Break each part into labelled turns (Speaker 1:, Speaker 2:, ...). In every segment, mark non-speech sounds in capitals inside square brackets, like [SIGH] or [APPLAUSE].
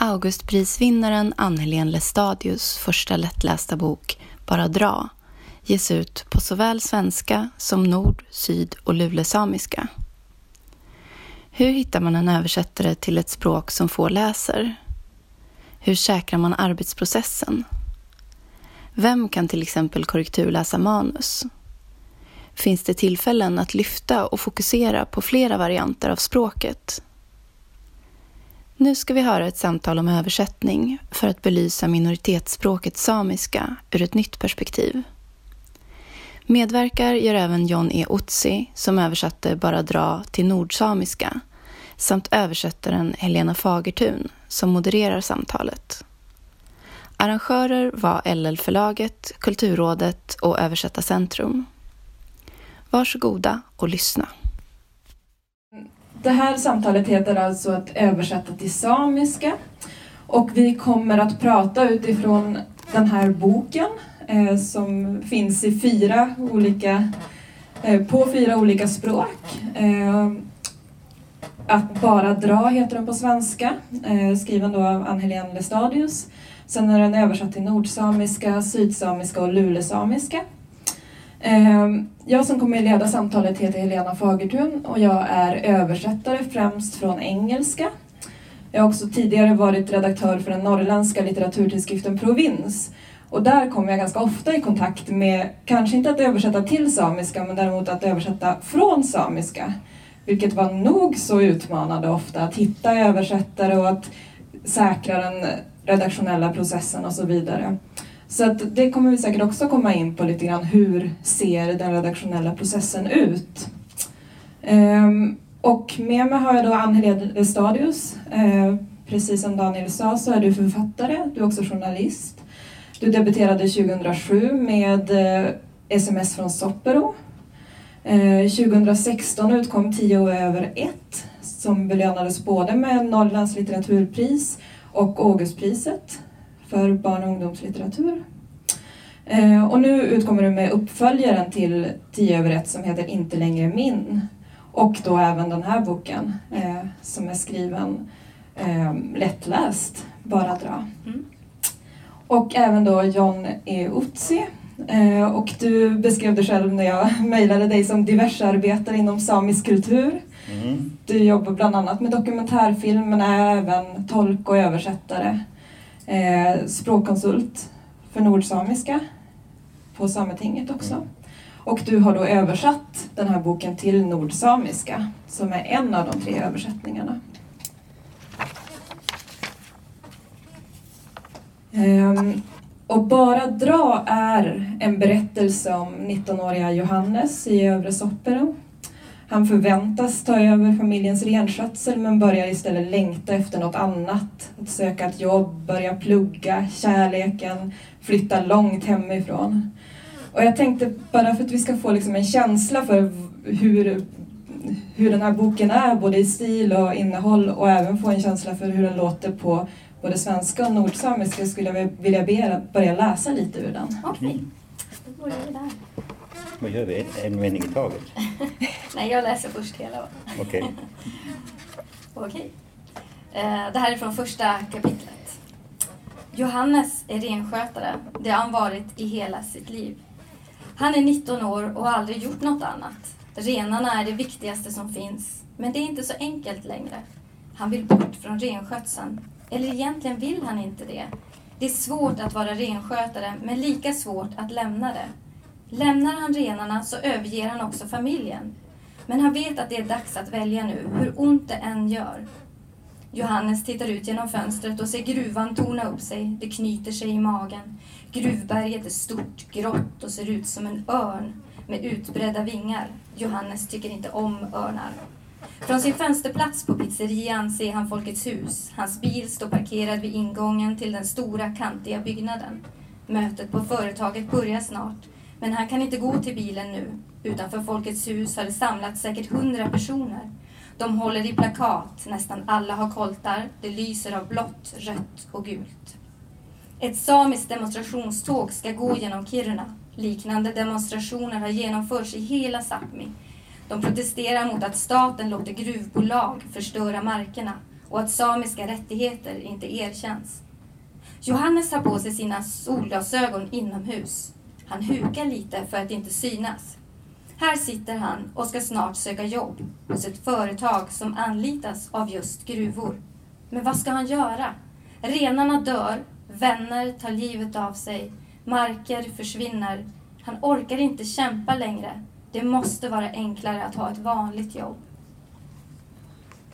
Speaker 1: Augustprisvinnaren Ann-Helén Lestadius första lättlästa bok Bara dra ges ut på såväl svenska som nord-, syd och lulesamiska. Hur hittar man en översättare till ett språk som få läser? Hur säkrar man arbetsprocessen? Vem kan till exempel korrekturläsa manus? Finns det tillfällen att lyfta och fokusera på flera varianter av språket? Nu ska vi höra ett samtal om översättning för att belysa minoritetsspråket samiska ur ett nytt perspektiv. Medverkar gör även John E. Otzi som översatte Bara dra till nordsamiska samt översättaren Helena Fagertun som modererar samtalet. Arrangörer var LL-förlaget, Kulturrådet och Översättarcentrum. Varsågoda och lyssna.
Speaker 2: Det här samtalet heter alltså att översätta till samiska och vi kommer att prata utifrån den här boken eh, som finns i fyra olika, eh, på fyra olika språk. Eh, att bara dra heter den på svenska, eh, skriven då av Ann-Helén Lestadius. Sen är den översatt till nordsamiska, sydsamiska och lulesamiska. Ehm, jag som kommer att leda samtalet heter Helena Fagertun och jag är översättare främst från engelska. Jag har också tidigare varit redaktör för den norrländska litteraturtidskriften Provins och där kommer jag ganska ofta i kontakt med, kanske inte att översätta till samiska, men däremot att översätta från samiska. Vilket var nog så utmanande ofta, att hitta översättare och att säkra den redaktionella processen och så vidare. Så att det kommer vi säkert också komma in på lite grann. Hur ser den redaktionella processen ut? Ehm, och med mig har jag då Ann-Helene Stadius. Ehm, precis som Daniel sa så är du författare, du är också journalist. Du debuterade 2007 med eh, SMS från Soppero. Ehm, 2016 utkom 10 över ett som belönades både med Norrlands litteraturpris och Augustpriset för barn och ungdomslitteratur. Eh, och nu utkommer du med uppföljaren till 10 över 1 som heter Inte längre min. Och då även den här boken eh, som är skriven eh, lättläst, Bara dra. Mm. Och även då John E. Utsi. Och du beskrev dig själv när jag [LAUGHS] mejlade dig som diversarbetare inom samisk kultur. Mm. Du jobbar bland annat med dokumentärfilm men är även tolk och översättare eh, språkkonsult för nordsamiska på Sametinget också. Mm. Och du har då översatt den här boken till nordsamiska som är en av de tre översättningarna. Um, och Bara dra är en berättelse om 19-åriga Johannes i Övre Soppero han förväntas ta över familjens renskötsel men börjar istället längta efter något annat. Att söka ett jobb, börja plugga, kärleken, flytta långt hemifrån. Och jag tänkte bara för att vi ska få liksom en känsla för hur, hur den här boken är, både i stil och innehåll och även få en känsla för hur den låter på både svenska och nordsamiska skulle jag vilja börja läsa lite ur den.
Speaker 3: Okej, okay. då börjar vi där.
Speaker 4: Vad gör vi? En, en mening i taget? [LAUGHS]
Speaker 3: Nej, jag läser först hela.
Speaker 4: Okej.
Speaker 3: Okay. [LAUGHS] Okej. Eh, det här är från första kapitlet. Johannes är renskötare. Det har han varit i hela sitt liv. Han är 19 år och har aldrig gjort något annat. Renarna är det viktigaste som finns. Men det är inte så enkelt längre. Han vill bort från renskötseln. Eller egentligen vill han inte det. Det är svårt att vara renskötare, men lika svårt att lämna det. Lämnar han renarna så överger han också familjen. Men han vet att det är dags att välja nu, hur ont det än gör. Johannes tittar ut genom fönstret och ser gruvan torna upp sig. Det knyter sig i magen. Gruvberget är stort, grått och ser ut som en örn med utbredda vingar. Johannes tycker inte om örnar. Från sin fönsterplats på pizzerian ser han Folkets hus. Hans bil står parkerad vid ingången till den stora kantiga byggnaden. Mötet på företaget börjar snart. Men han kan inte gå till bilen nu. Utanför Folkets hus har det samlats säkert hundra personer. De håller i plakat, nästan alla har koltar. Det lyser av blått, rött och gult. Ett samiskt demonstrationståg ska gå genom Kiruna. Liknande demonstrationer har genomförts i hela Sápmi. De protesterar mot att staten låter gruvbolag förstöra markerna och att samiska rättigheter inte erkänns. Johannes har på sig sina solglasögon inomhus. Han hukar lite för att inte synas. Här sitter han och ska snart söka jobb hos ett företag som anlitas av just gruvor. Men vad ska han göra? Renarna dör, vänner tar livet av sig, marker försvinner. Han orkar inte kämpa längre. Det måste vara enklare att ha ett vanligt jobb.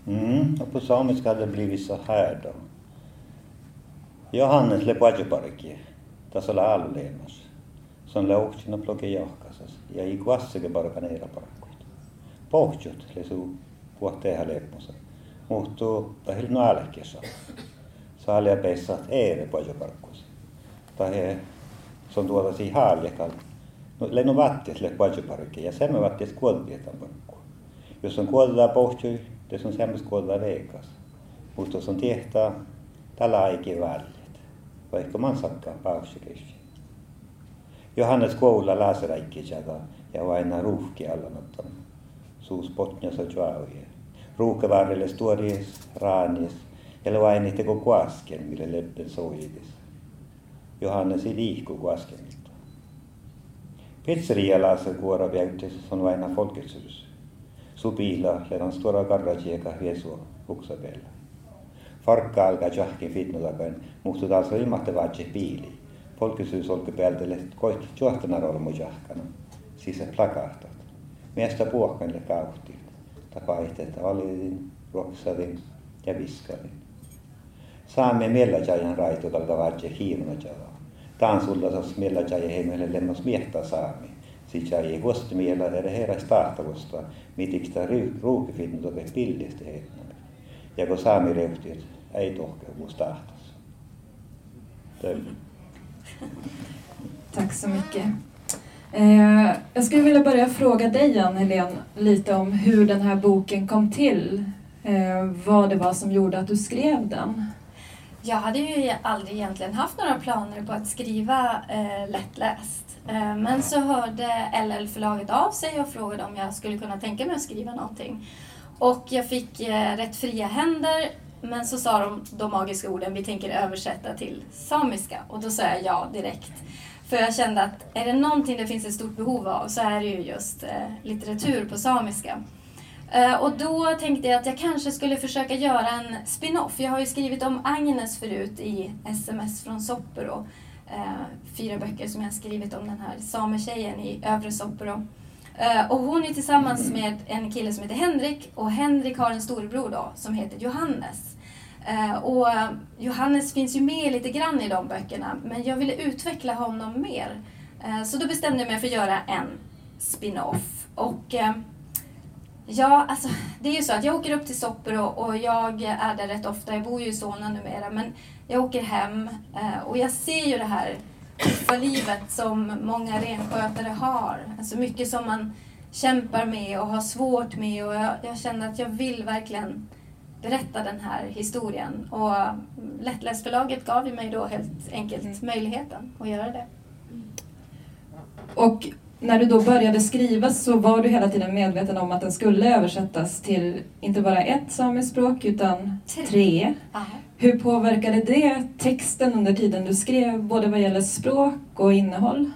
Speaker 4: Mm, och på samiska hade det blivit så här då. Johannes le tässä oli. see on lauhtsinna blogi jahkasas ja ei kuassake parkan eira parkuit. Pohjut lesu puhteha leppusa. Muhtuu tahil naalekesa. No Saalia peissat eere pohjo parkuis. Tahe se on tuota siihen haalekal. No lennu vattis le pohjo parke ja semme vattis kuolpietan parkku. Jos on kuoldaa pohjui, tässä on semmoista kuoldaa veikas. Mutta se on tiehtaa tällä aikaa väljet. Vaikka man sakkaa. Johannes Koulla Lazarakkijaga ja vaina ruuhki allanoton. Suus potnjas och juauie. Ruukavarrelle stuoriis, raaniis, ja vaini teko kuasken, mille leppen soidis. Johannes ei liiku kuaskenilta. Pizzeria Lazar kuora peautis on vaina folketsyrys. Supila ja on stora garragiega Jeesu ukse peal. Farka alga jahki fitnudagain, muhtu taas võimate vaatsi piili Polkisuusolku päältä kohti johtanarolmu jahkana, siis se plakahtot. Miestä puokkanille kauhtiin, tapaihteita valitin, ruoksavin ja viskavin. Saamme miellä jajan raitukalta vaatje hiivuna jaa. Taan sulla sos miellä jajan heimelle lennos miehtä saami. Siis jäi huosti miellä ere heräs tahtavusta, mitikstä ruukifinnu toke pillistä heimelle. Ja kun saami reuhtiet, ei tohkevuus tahtas. Tölli.
Speaker 2: Tack så mycket. Eh, jag skulle vilja börja fråga dig, Ann-Helén, lite om hur den här boken kom till. Eh, vad det var som gjorde att du skrev den.
Speaker 3: Jag hade ju e- aldrig egentligen haft några planer på att skriva eh, lättläst. Eh, men så hörde LL-förlaget av sig och frågade om jag skulle kunna tänka mig att skriva någonting. Och jag fick eh, rätt fria händer men så sa de de magiska orden, vi tänker översätta till samiska. Och då sa jag ja direkt. För jag kände att är det någonting det finns ett stort behov av så är det ju just eh, litteratur på samiska. Eh, och då tänkte jag att jag kanske skulle försöka göra en spin-off. Jag har ju skrivit om Agnes förut i SMS från Soppero. Eh, fyra böcker som jag har skrivit om den här sametjejen i övre Soppero. Eh, och hon är tillsammans med en kille som heter Henrik och Henrik har en storebror då som heter Johannes. Eh, och Johannes finns ju med lite grann i de böckerna men jag ville utveckla honom mer. Eh, så då bestämde jag mig för att göra en spin-off. Och eh, ja, alltså det är ju så att jag åker upp till Soppero och jag är där rätt ofta. Jag bor ju i Solna numera men jag åker hem och jag ser ju det här tuffa livet som många renskötare har. Alltså mycket som man kämpar med och har svårt med och jag, jag kände att jag vill verkligen berätta den här historien. Och Lättläsförlaget gav ju mig då helt enkelt mm. möjligheten att göra det.
Speaker 2: Och när du då började skriva så var du hela tiden medveten om att den skulle översättas till inte bara ett samiskt språk utan tre. Aha. Hur påverkade det texten under tiden du skrev, både vad gäller språk och innehåll?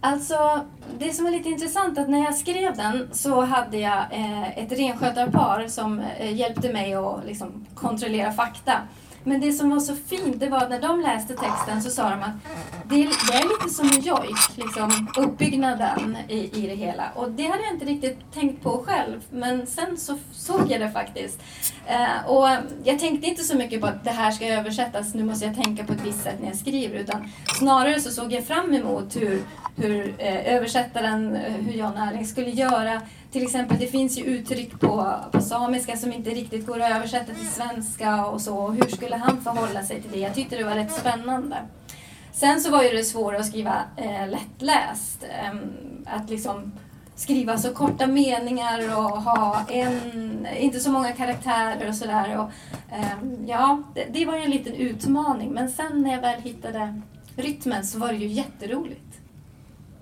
Speaker 3: Alltså, det som är lite intressant är att när jag skrev den så hade jag eh, ett renskötarpar som eh, hjälpte mig att liksom, kontrollera fakta. Men det som var så fint det var att när de läste texten så sa de att det är, det är lite som en jojk, liksom, uppbyggnaden i, i det hela. Och det hade jag inte riktigt tänkt på själv, men sen så såg jag det faktiskt. Eh, och jag tänkte inte så mycket på att det här ska översättas, nu måste jag tänka på ett visst sätt när jag skriver, utan snarare så såg jag fram emot hur, hur eh, översättaren, eh, hur Jan Erling skulle göra till exempel, det finns ju uttryck på, på samiska som inte riktigt går att översätta till svenska och så. Hur skulle han förhålla sig till det? Jag tyckte det var rätt spännande. Sen så var ju det svåra att skriva eh, lättläst. Eh, att liksom skriva så korta meningar och ha en, inte så många karaktärer och sådär. Eh, ja, det, det var ju en liten utmaning. Men sen när jag väl hittade rytmen så var det ju jätteroligt.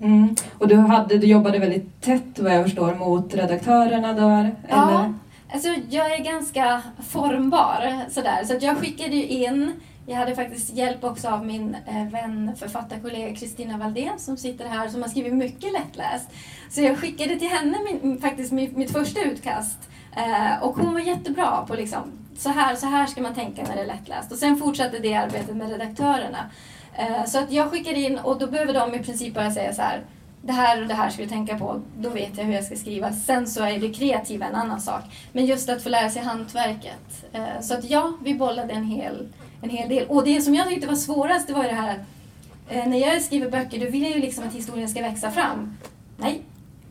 Speaker 2: Mm. Och du, hade, du jobbade väldigt tätt vad jag förstår mot redaktörerna där?
Speaker 3: Ja, Alltså, jag är ganska formbar sådär. Så att jag skickade ju in jag hade faktiskt hjälp också av min eh, vän, författarkollega Kristina Valdén som sitter här som har skrivit mycket lättläst. Så jag skickade till henne min, faktiskt mitt första utkast. Eh, och hon var jättebra på liksom, så här, så här ska man tänka när det är lättläst. Och sen fortsatte det arbetet med redaktörerna. Eh, så att jag skickade in och då behöver de i princip bara säga så här det här och det här ska du tänka på, då vet jag hur jag ska skriva. Sen så är det kreativa en annan sak. Men just att få lära sig hantverket. Eh, så att ja, vi bollade en hel, en hel del. Och det som jag tyckte var svårast, det var ju det här att när jag skriver böcker, då vill jag ju liksom att historien ska växa fram. Nej,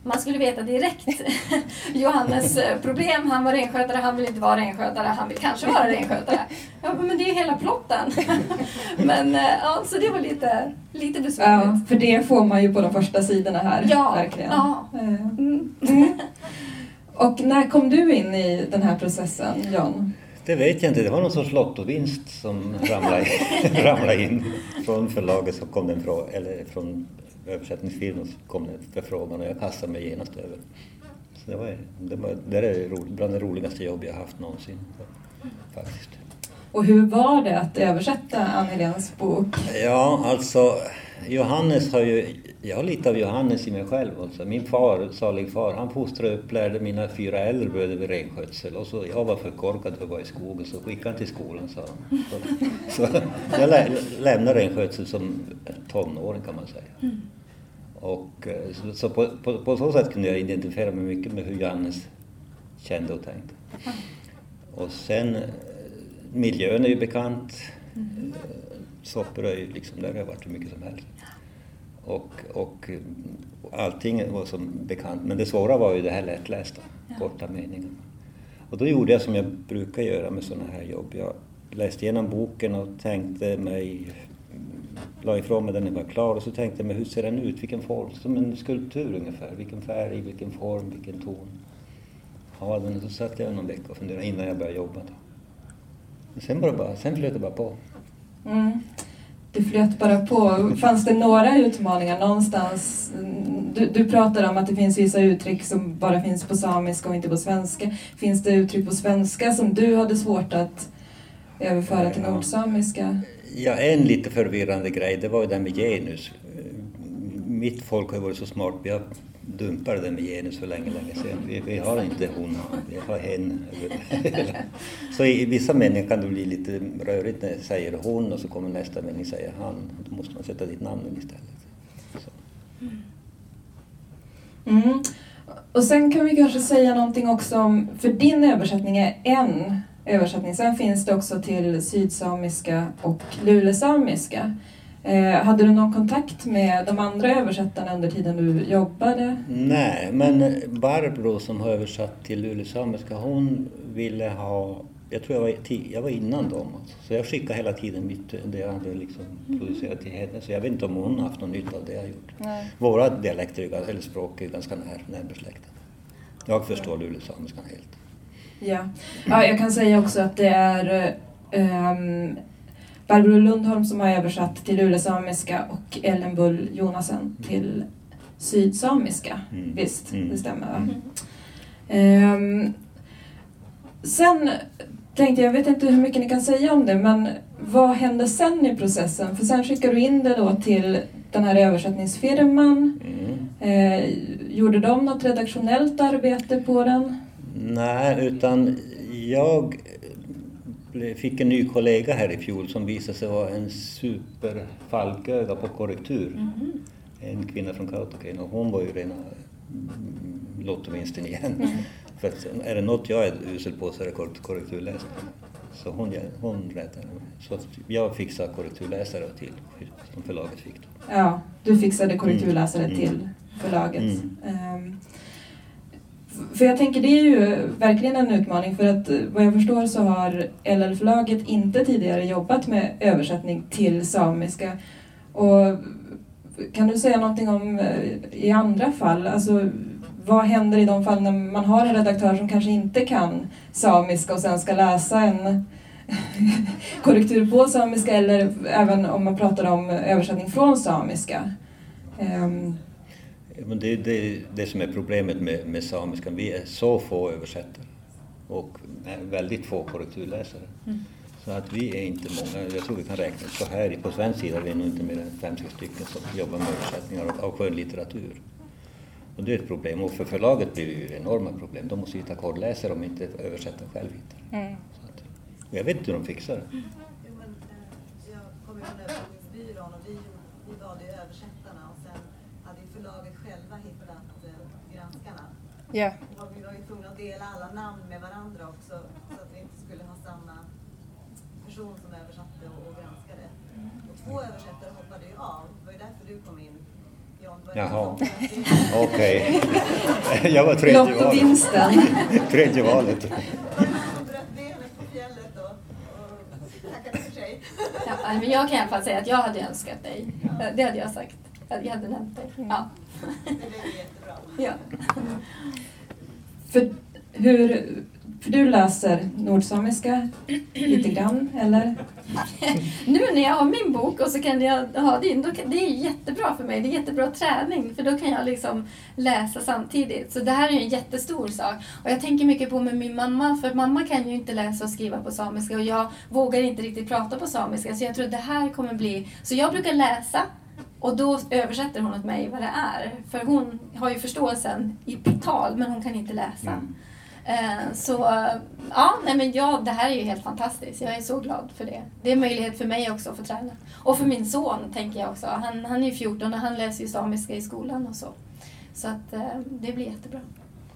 Speaker 3: man skulle veta direkt [LAUGHS] Johannes eh, problem. Han var renskötare, han vill inte vara renskötare, han vill kanske vara renskötare. Ja, men det är ju hela plotten. [LAUGHS] men eh, ja, så det var lite, lite besvärligt.
Speaker 2: Ja, för det får man ju på de första sidorna här.
Speaker 3: Ja,
Speaker 2: verkligen.
Speaker 3: Ja.
Speaker 2: Mm. Mm. Och när kom du in i den här processen, John?
Speaker 4: Det vet jag inte. Det var någon sorts lottovinst som ramlade, [LAUGHS] ramlade in från förlaget. Så kom den från, eller från översättningsfirman kom det en förfrågan och jag kastade mig genast över. Så det, var, det, var, det är bland det roligaste jobb jag haft någonsin. Faktiskt.
Speaker 2: Och hur var det att översätta Ann-Helens bok?
Speaker 4: Ja, alltså Johannes har ju, jag har lite av Johannes i mig själv. Alltså. Min far, salig far, han fostrade och upplärde mina fyra äldre bröder vid renskötsel och så jag var för korkad för att vara i skogen så skickade han till skolan sa han. Så, så jag lä, lämnade renskötsel som tonåring kan man säga. Mm. Och, eh, så, så på, på, på, så sätt kunde jag identifiera mig mycket med hur Johannes kände och tänkte. Och sen, eh, miljön är ju bekant. Mm. Liksom, där har jag varit hur mycket som helst. Och, och allting var som bekant, men det svåra var ju det här lättlästa, ja. korta meningarna. Och då gjorde jag som jag brukar göra med sådana här jobb. Jag läste igenom boken och tänkte mig la ifrån mig den när jag var klar och så tänkte jag mig hur ser den ut, vilken form, som en skulptur ungefär, vilken färg, vilken form, vilken ton. Ja, men så satt jag någon vecka och funderade innan jag började jobba. Då. Sen, bara, sen flöt det bara på.
Speaker 2: Mm. Det flöt bara på. Fanns det några utmaningar någonstans? Du, du pratar om att det finns vissa uttryck som bara finns på samiska och inte på svenska. Finns det uttryck på svenska som du hade svårt att överföra till nordsamiska?
Speaker 4: Ja, en lite förvirrande grej, det var ju det med genus. Mitt folk har varit så smart, vi har dumpat det med genus för länge, länge sedan. Vi, vi har inte hon, vi har hen. [LAUGHS] så i vissa meningar kan det bli lite rörigt när jag säger hon och så kommer nästa mening säger han. Då måste man sätta ditt namn istället. Så.
Speaker 2: Mm. mm. Och sen kan vi kanske säga någonting också om, för din översättning är en översättning. Sen finns det också till sydsamiska och lulesamiska. Eh, hade du någon kontakt med de andra översättarna under tiden du jobbade?
Speaker 4: Nej, men Barbro som har översatt till lulesamiska, hon ville ha jag tror jag var, jag var innan dem. Så jag skickade hela tiden mitt, det jag hade liksom producerat till henne. Så jag vet inte om hon har haft någon nytta av det jag har gjort. Nej. Våra dialekter, eller språk, är ganska när, närbesläktade. Jag förstår lulesamiskan helt.
Speaker 2: Ja. ja, jag kan säga också att det är um, Barbro Lundholm som har översatt till lulesamiska och Ellen Bull Jonasen till sydsamiska. Mm. Visst, mm. det stämmer mm. um, Sen tänkte jag, jag vet inte hur mycket ni kan säga om det, men vad hände sen i processen? För sen skickade du in det då till den här översättningsfirman. Mm. Eh, gjorde de något redaktionellt arbete på den?
Speaker 4: Nej, utan jag fick en ny kollega här i fjol som visade sig vara en superfalköga på korrektur. Mm -hmm. En kvinna från Kautokeino och hon var ju rena lottovinsten igen. Mm. [LAUGHS] För att är det något jag är usel på så är det korrekturläsning. Så hon, hon räddade mig. Så jag fixade korrekturläsare till som förlaget fick. Då.
Speaker 2: Ja, du fixade korrekturläsare mm. till förlaget. Mm. Um, för jag tänker det är ju verkligen en utmaning för att eh, vad jag förstår så har LL-förlaget inte tidigare jobbat med översättning till samiska. Och kan du säga någonting om eh, i andra fall? Alltså, vad händer i de fall när man har en redaktör som kanske inte kan samiska och sen ska läsa en [LAUGHS] korrektur på samiska eller även om man pratar om översättning från samiska? Um,
Speaker 4: men det är det, det som är problemet med, med samiskan. Vi är så få översättare. och väldigt få korrekturläsare. Mm. Så att vi är inte många, jag tror vi kan räkna så här på svensk sida vi är nog inte mer än fem, sex stycken som jobbar med översättningar av skönlitteratur. Och det är ett problem och för förlaget blir det ju enorma problem. De måste hitta kodläsare om inte översättaren själv hittar. Mm. Att, jag vet inte hur de fixar det. Mm.
Speaker 5: Jo, men, eh, jag kommer från översättningsbyrån och vi, vi valde översättarna och sen hade förlaget själva hittat eh, granskarna.
Speaker 1: Yeah.
Speaker 5: Och vi var ju tvungna att dela alla namn med varandra också så att vi inte skulle ha samma person som översatte och, och granskade. Och två översättare hoppade ju av. Det var ju därför du kom in
Speaker 4: Jaha, okej. Okay. [LAUGHS] Jag var tredje valet.
Speaker 2: Lottovinsten. [LAUGHS]
Speaker 4: tredje valet.
Speaker 3: Ja, men jag kan i alla fall säga att jag hade önskat dig. Det hade jag sagt. Jag hade nämnt dig. Ja.
Speaker 5: Det blev jättebra.
Speaker 3: Ja.
Speaker 2: För hur, för du läser nordsamiska lite grann, eller? [LAUGHS]
Speaker 3: nu när jag har min bok och så kan jag ha din, då kan, det är jättebra för mig. Det är jättebra träning för då kan jag liksom läsa samtidigt. Så det här är en jättestor sak. Och jag tänker mycket på med min mamma, för mamma kan ju inte läsa och skriva på samiska och jag vågar inte riktigt prata på samiska. Så jag tror att det här kommer bli... Så jag brukar läsa och då översätter hon åt mig vad det är. För hon har ju förståelsen i tal men hon kan inte läsa. Mm. Eh, så ja, nej men ja, det här är ju helt fantastiskt. Jag är så glad för det. Det är en möjlighet för mig också att få träna. Och för min son tänker jag också. Han, han är 14 och han läser ju samiska i skolan och så. Så att eh, det blir jättebra.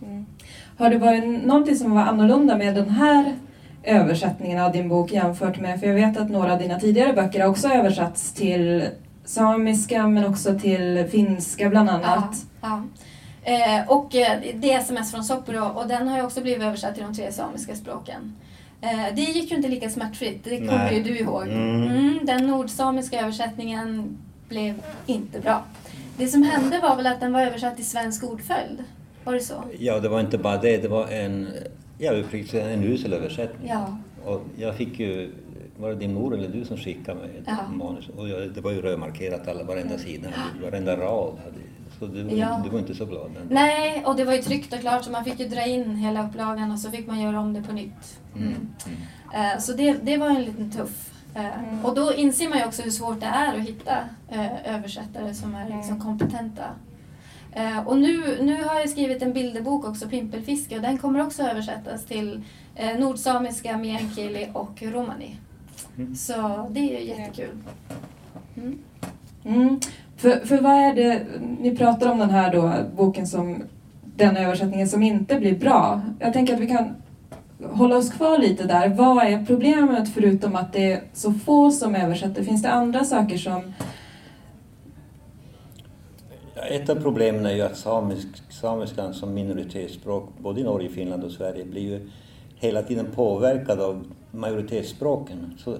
Speaker 2: Mm. Har det varit någonting som var annorlunda med den här översättningen av din bok jämfört med, för jag vet att några av dina tidigare böcker har också översatts till samiska men också till finska bland annat.
Speaker 3: Ja, ja. Eh, och eh, det är sms från Soppero och den har ju också blivit översatt till de tre samiska språken. Eh, det gick ju inte lika smärtfritt, det kommer ju du ihåg. Mm. Mm, den nordsamiska översättningen blev inte bra. Det som hände var väl att den var översatt i svensk ordföljd? Var det så?
Speaker 4: Ja, det var inte bara det. Det var en, ja, en usel översättning.
Speaker 3: Ja.
Speaker 4: Och jag fick ju, var det din mor eller du som skickade mig ett ja. manus? Och jag, det var ju rödmarkerat alla, varenda sida, varenda rad hade så du, ja. du var inte så glad? Ändå.
Speaker 3: Nej, och det var ju tryckt och klart så man fick ju dra in hela upplagan och så fick man göra om det på nytt. Mm. Mm. Uh, så det, det var en liten tuff. Uh, mm. Och då inser man ju också hur svårt det är att hitta uh, översättare som är liksom kompetenta. och nu, nu har jag skrivit en bilderbok också, Pimpelfiske, och den kommer också översättas till nordsamiska, meänkieli och romani. Mm. Så det är ju jättekul.
Speaker 2: Mm. Mm. För, för vad är det, ni pratar om den här då, boken som, den översättningen som inte blir bra. Jag tänker att vi kan hålla oss kvar lite där. Vad är problemet förutom att det är så få som översätter? Finns det andra saker som...
Speaker 4: Ett av problemen är ju att samisk, samiskan som minoritetsspråk, både i Norge, Finland och Sverige, blir ju hela tiden påverkad av majoritetsspråken. Så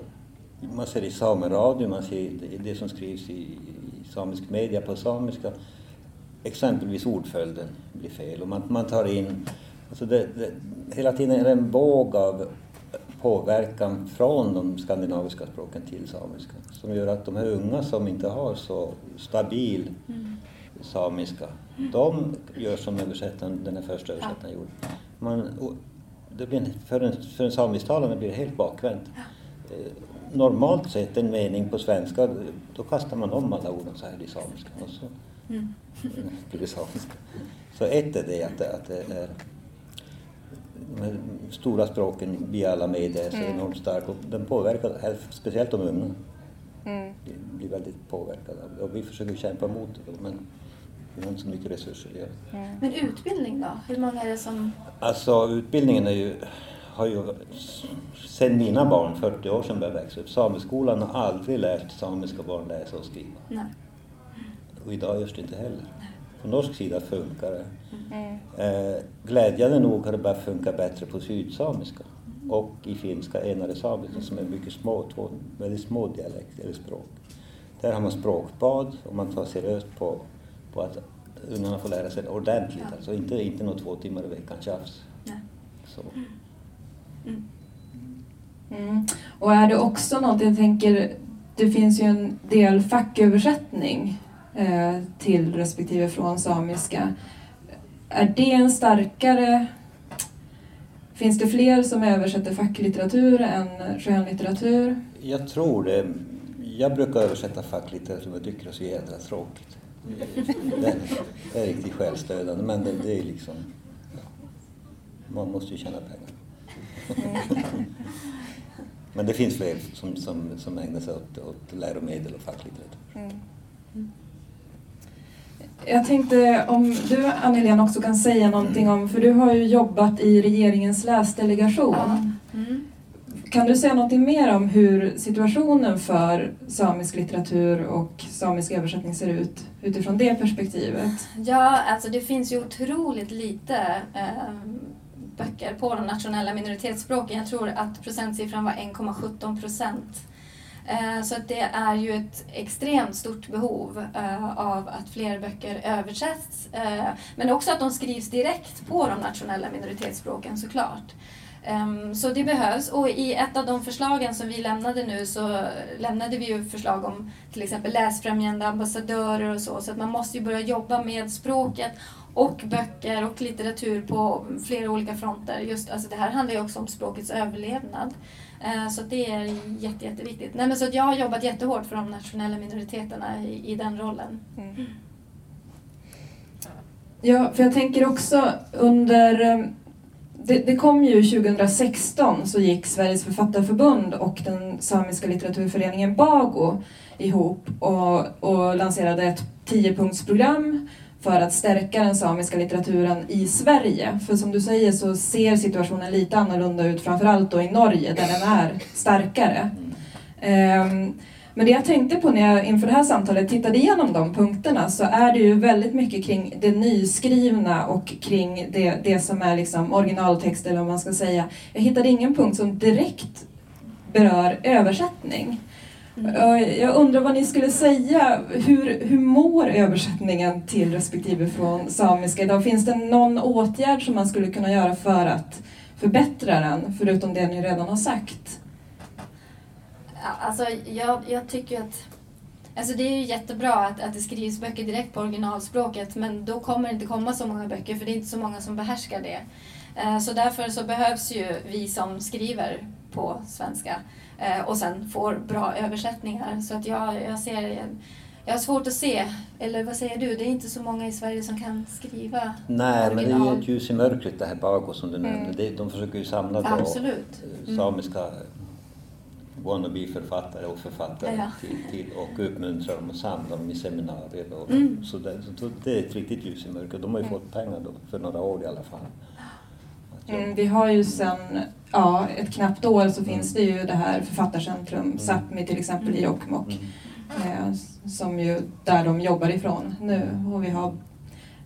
Speaker 4: man ser i sameradio, man ser det som skrivs i samisk media på samiska, exempelvis ordföljden blir fel och man, man tar in, alltså det, det, hela tiden är det en våg av påverkan från de skandinaviska språken till samiska som gör att de här unga som inte har så stabil mm. samiska, de gör som översättaren, den här första översättaren gjorde. Man, det blir, för en, för en samisktalande blir det helt bakvänt. Eh, normalt sett en mening på svenska, då kastar man om alla orden så här i samiska. Och så, mm. [LAUGHS] det samiska. så ett är det att, att det är de stora språken via alla medier är så mm. enormt stark och den påverkar speciellt de unga. Mm. De blir väldigt påverkade och vi försöker kämpa emot det men vi har inte så mycket resurser. Ja.
Speaker 3: Mm. Men utbildning då? Hur många är det som...
Speaker 4: Alltså utbildningen är ju har ju sen mina barn, 40 år sedan, började växa upp. Sameskolan har aldrig lärt samiska barn läsa och skriva. Nej. Och idag görs det inte heller. På norsk sida funkar det. Mm. Eh, glädjande nog har det börjat funka bättre på sydsamiska och i finska enare samiska som är mycket små, två väldigt små dialekter eller språk. Där har man språkbad och man tar seriöst på, på att ungarna får lära sig ordentligt, ja. alltså inte, inte något två timmar i veckan tjafs. Så.
Speaker 2: Mm. mm. Och är det också något, jag tänker, det finns ju en del facköversättning eh, till respektive från samiska. Är det en starkare Finns det fler som översätter facklitteratur än skönlitteratur?
Speaker 4: Jag tror det. Jag brukar översätta facklitteratur och tycker det är så jädra tråkigt. Det, är riktigt självstödande men det, det är liksom... Man måste ju tjäna pengar. [LAUGHS] Men det finns fler som, som, som ägnar sig åt, åt läromedel och facklitteratur.
Speaker 2: Mm. Jag tänkte om du Annelie också kan säga någonting om, för du har ju jobbat i regeringens läsdelegation. Kan du säga någonting mer om hur situationen för samisk litteratur och samisk översättning ser ut utifrån det perspektivet?
Speaker 3: Ja, alltså det finns ju otroligt lite eh, böcker på de nationella minoritetsspråken. Jag tror att procentsiffran var 1,17 procent. Eh, så att det är ju ett extremt stort behov eh, av att fler böcker översätts. Eh, men också att de skrivs direkt på de nationella minoritetsspråken såklart. Ehm, så det behövs. Och i ett av de förslagen som vi lämnade nu så lämnade vi ju förslag om till exempel läsfrämjande ambassadörer och så. Så att man måste ju börja jobba med språket och böcker och litteratur på flera olika fronter. Just, alltså det här handlar ju också om språkets överlevnad. Eh, så det är jätte, jätteviktigt. Nej, men så jag har jobbat jättehårt för de nationella minoriteterna i, i den rollen. Mm.
Speaker 2: Ja, för jag tänker också under eh, det, det, kom ju 2016 så gick Sveriges författarförbund och den samiska litteraturföreningen BAGO ihop och, och lanserade ett tiopunktsprogram för att stärka den samiska litteraturen i Sverige. För som du säger så ser situationen lite annorlunda ut, framförallt då i Norge där den är starkare. Um, men det jag tänkte på när jag inför det här samtalet tittade igenom de punkterna så är det ju väldigt mycket kring det nyskrivna och kring det, det som är liksom originaltext eller vad man ska säga. Jag hittade ingen punkt som direkt berör översättning. Mm. Jag undrar vad ni skulle säga, hur, hur mår översättningen till respektive från samiska idag? Finns det någon åtgärd som man skulle kunna göra för att förbättra den, förutom det ni redan har sagt?
Speaker 3: Alltså, jag, jag tycker att Alltså det är ju jättebra att, att det skrivs böcker direkt på originalspråket men då kommer det inte komma så många böcker för det är inte så många som behärskar det. Eh, så därför så behövs ju vi som skriver på svenska eh, och sen får bra översättningar. Så att jag, jag ser jag har svårt att se, eller vad säger du? Det är inte så många i Sverige som kan skriva
Speaker 4: Nej, original. men det är ju ett ljus i mörkret det här Bago som du mm. nämnde. De försöker ju samla då
Speaker 3: Absolut.
Speaker 4: Mm. Wannabe-författare och författare ja. till, till, och uppmuntra dem och samla dem i seminarier. Och, mm. så, det, så det är ett riktigt ljus i mörkret. De har ju mm. fått pengar då, för några år i alla fall.
Speaker 2: Mm, vi har ju sedan ja, ett knappt år så finns det ju det här författarcentrum, mm. Sápmi till exempel i Jokkmokk. Mm. Eh, som ju, där de jobbar ifrån nu. Och vi har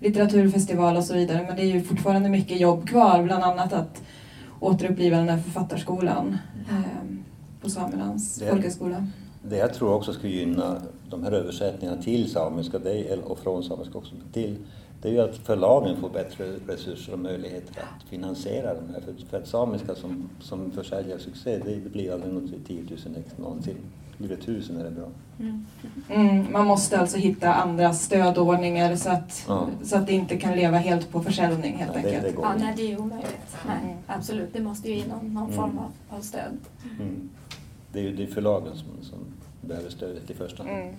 Speaker 2: litteraturfestival och så vidare. Men det är ju fortfarande mycket jobb kvar, bland annat att återuppliva den här författarskolan. Eh, på Samelands folkhögskola.
Speaker 4: Det jag tror också skulle gynna de här översättningarna till samiska och från samiska också till det är ju att förlagen får bättre resurser och möjligheter att finansiera de här. För, att samiska som, som försäljarsuccé, det, det blir aldrig något 10 000 ex någonsin. Blir det tusen är det bra.
Speaker 2: Mm. Mm, man måste alltså hitta andra stödordningar så att, ja. så att det inte kan leva helt på försäljning helt
Speaker 3: ja,
Speaker 2: enkelt.
Speaker 3: Det, det ja, nej, det är omöjligt. Nej, mm. Absolut, det måste ju in någon, någon form mm. av, av stöd.
Speaker 4: Det är ju det är förlagen som, som behöver stödet i första hand. Mm.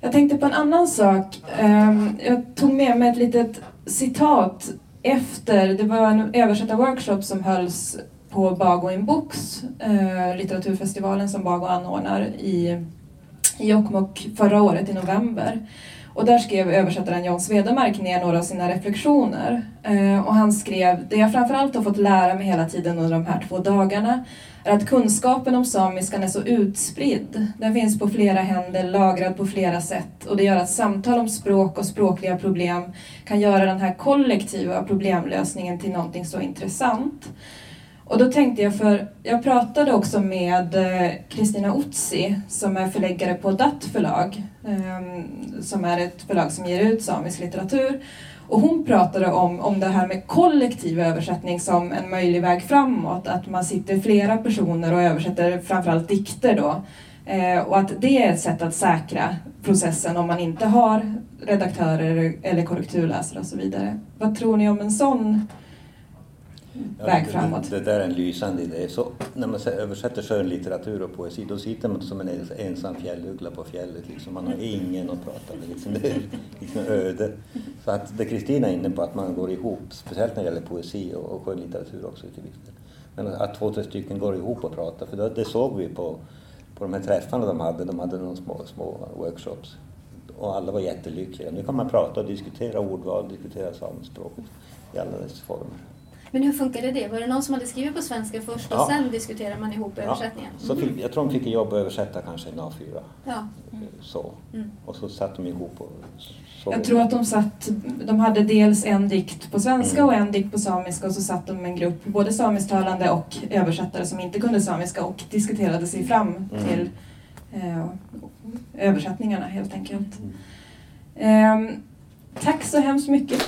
Speaker 2: Jag tänkte på en annan sak. Ehm, jag tog med mig ett litet citat efter, det var en översättarworkshop som hölls på Bago in Books, eh, litteraturfestivalen som Bago anordnar i, Jokkmokk förra året i november. Och där skrev översättaren John Svedemark ner några av sina reflektioner. Eh, och han skrev, det jag framförallt har fått lära mig hela tiden under de här två dagarna är att kunskapen om samiskan är så utspridd. Den finns på flera händer, lagrad på flera sätt och det gör att samtal om språk och språkliga problem kan göra den här kollektiva problemlösningen till någonting så intressant. Och då tänkte jag, för jag pratade också med eh, Kristina Otsi som är förläggare på DAT förlag, ehm, som är ett förlag som ger ut samisk litteratur. Och hon pratade om, om det här med kollektiv översättning som en möjlig väg framåt, att man sitter flera personer och översätter framförallt dikter då. Eh, och att det är ett sätt att säkra processen om man inte har redaktörer eller korrekturläsare och så vidare. Vad tror ni om en sån väg framåt.
Speaker 4: Det, det där är en lysande idé. Så när man sä- översätter skönlitteratur och poesi då sitter man som en ens- ensam fjälluggla på fjället. Liksom. Man har ingen att prata med. Liksom. Det är liksom öde. Så att det Kristina är inne på, att man går ihop, speciellt när det gäller poesi och, och skönlitteratur också till viss del. Men att två, tre stycken går ihop och pratar, för det, det såg vi på, på de här träffarna de hade. De hade några små, små workshops och alla var jättelyckliga. Nu kan man prata och diskutera ordval, diskutera samiskspråket i alla dess former.
Speaker 6: Men hur funkade det? Var det någon som hade skrivit på svenska först och
Speaker 4: Ja.
Speaker 6: sen diskuterar man ihop översättningen?
Speaker 4: Så fick, jag tror de fick jobb att översätta kanske en A4.
Speaker 6: Ja.
Speaker 4: Så.
Speaker 6: Mm.
Speaker 4: Och så satt de ihop och så.
Speaker 2: Jag tror att de satt, de hade dels en dikt på svenska
Speaker 4: Mm.
Speaker 2: och en dikt på samiska och så satt de med en grupp, både samisktalande och översättare som inte kunde samiska och diskuterade sig fram
Speaker 4: Mm.
Speaker 2: till eh, översättningarna helt enkelt.
Speaker 4: Mm.
Speaker 2: Ehm, tack så hemskt mycket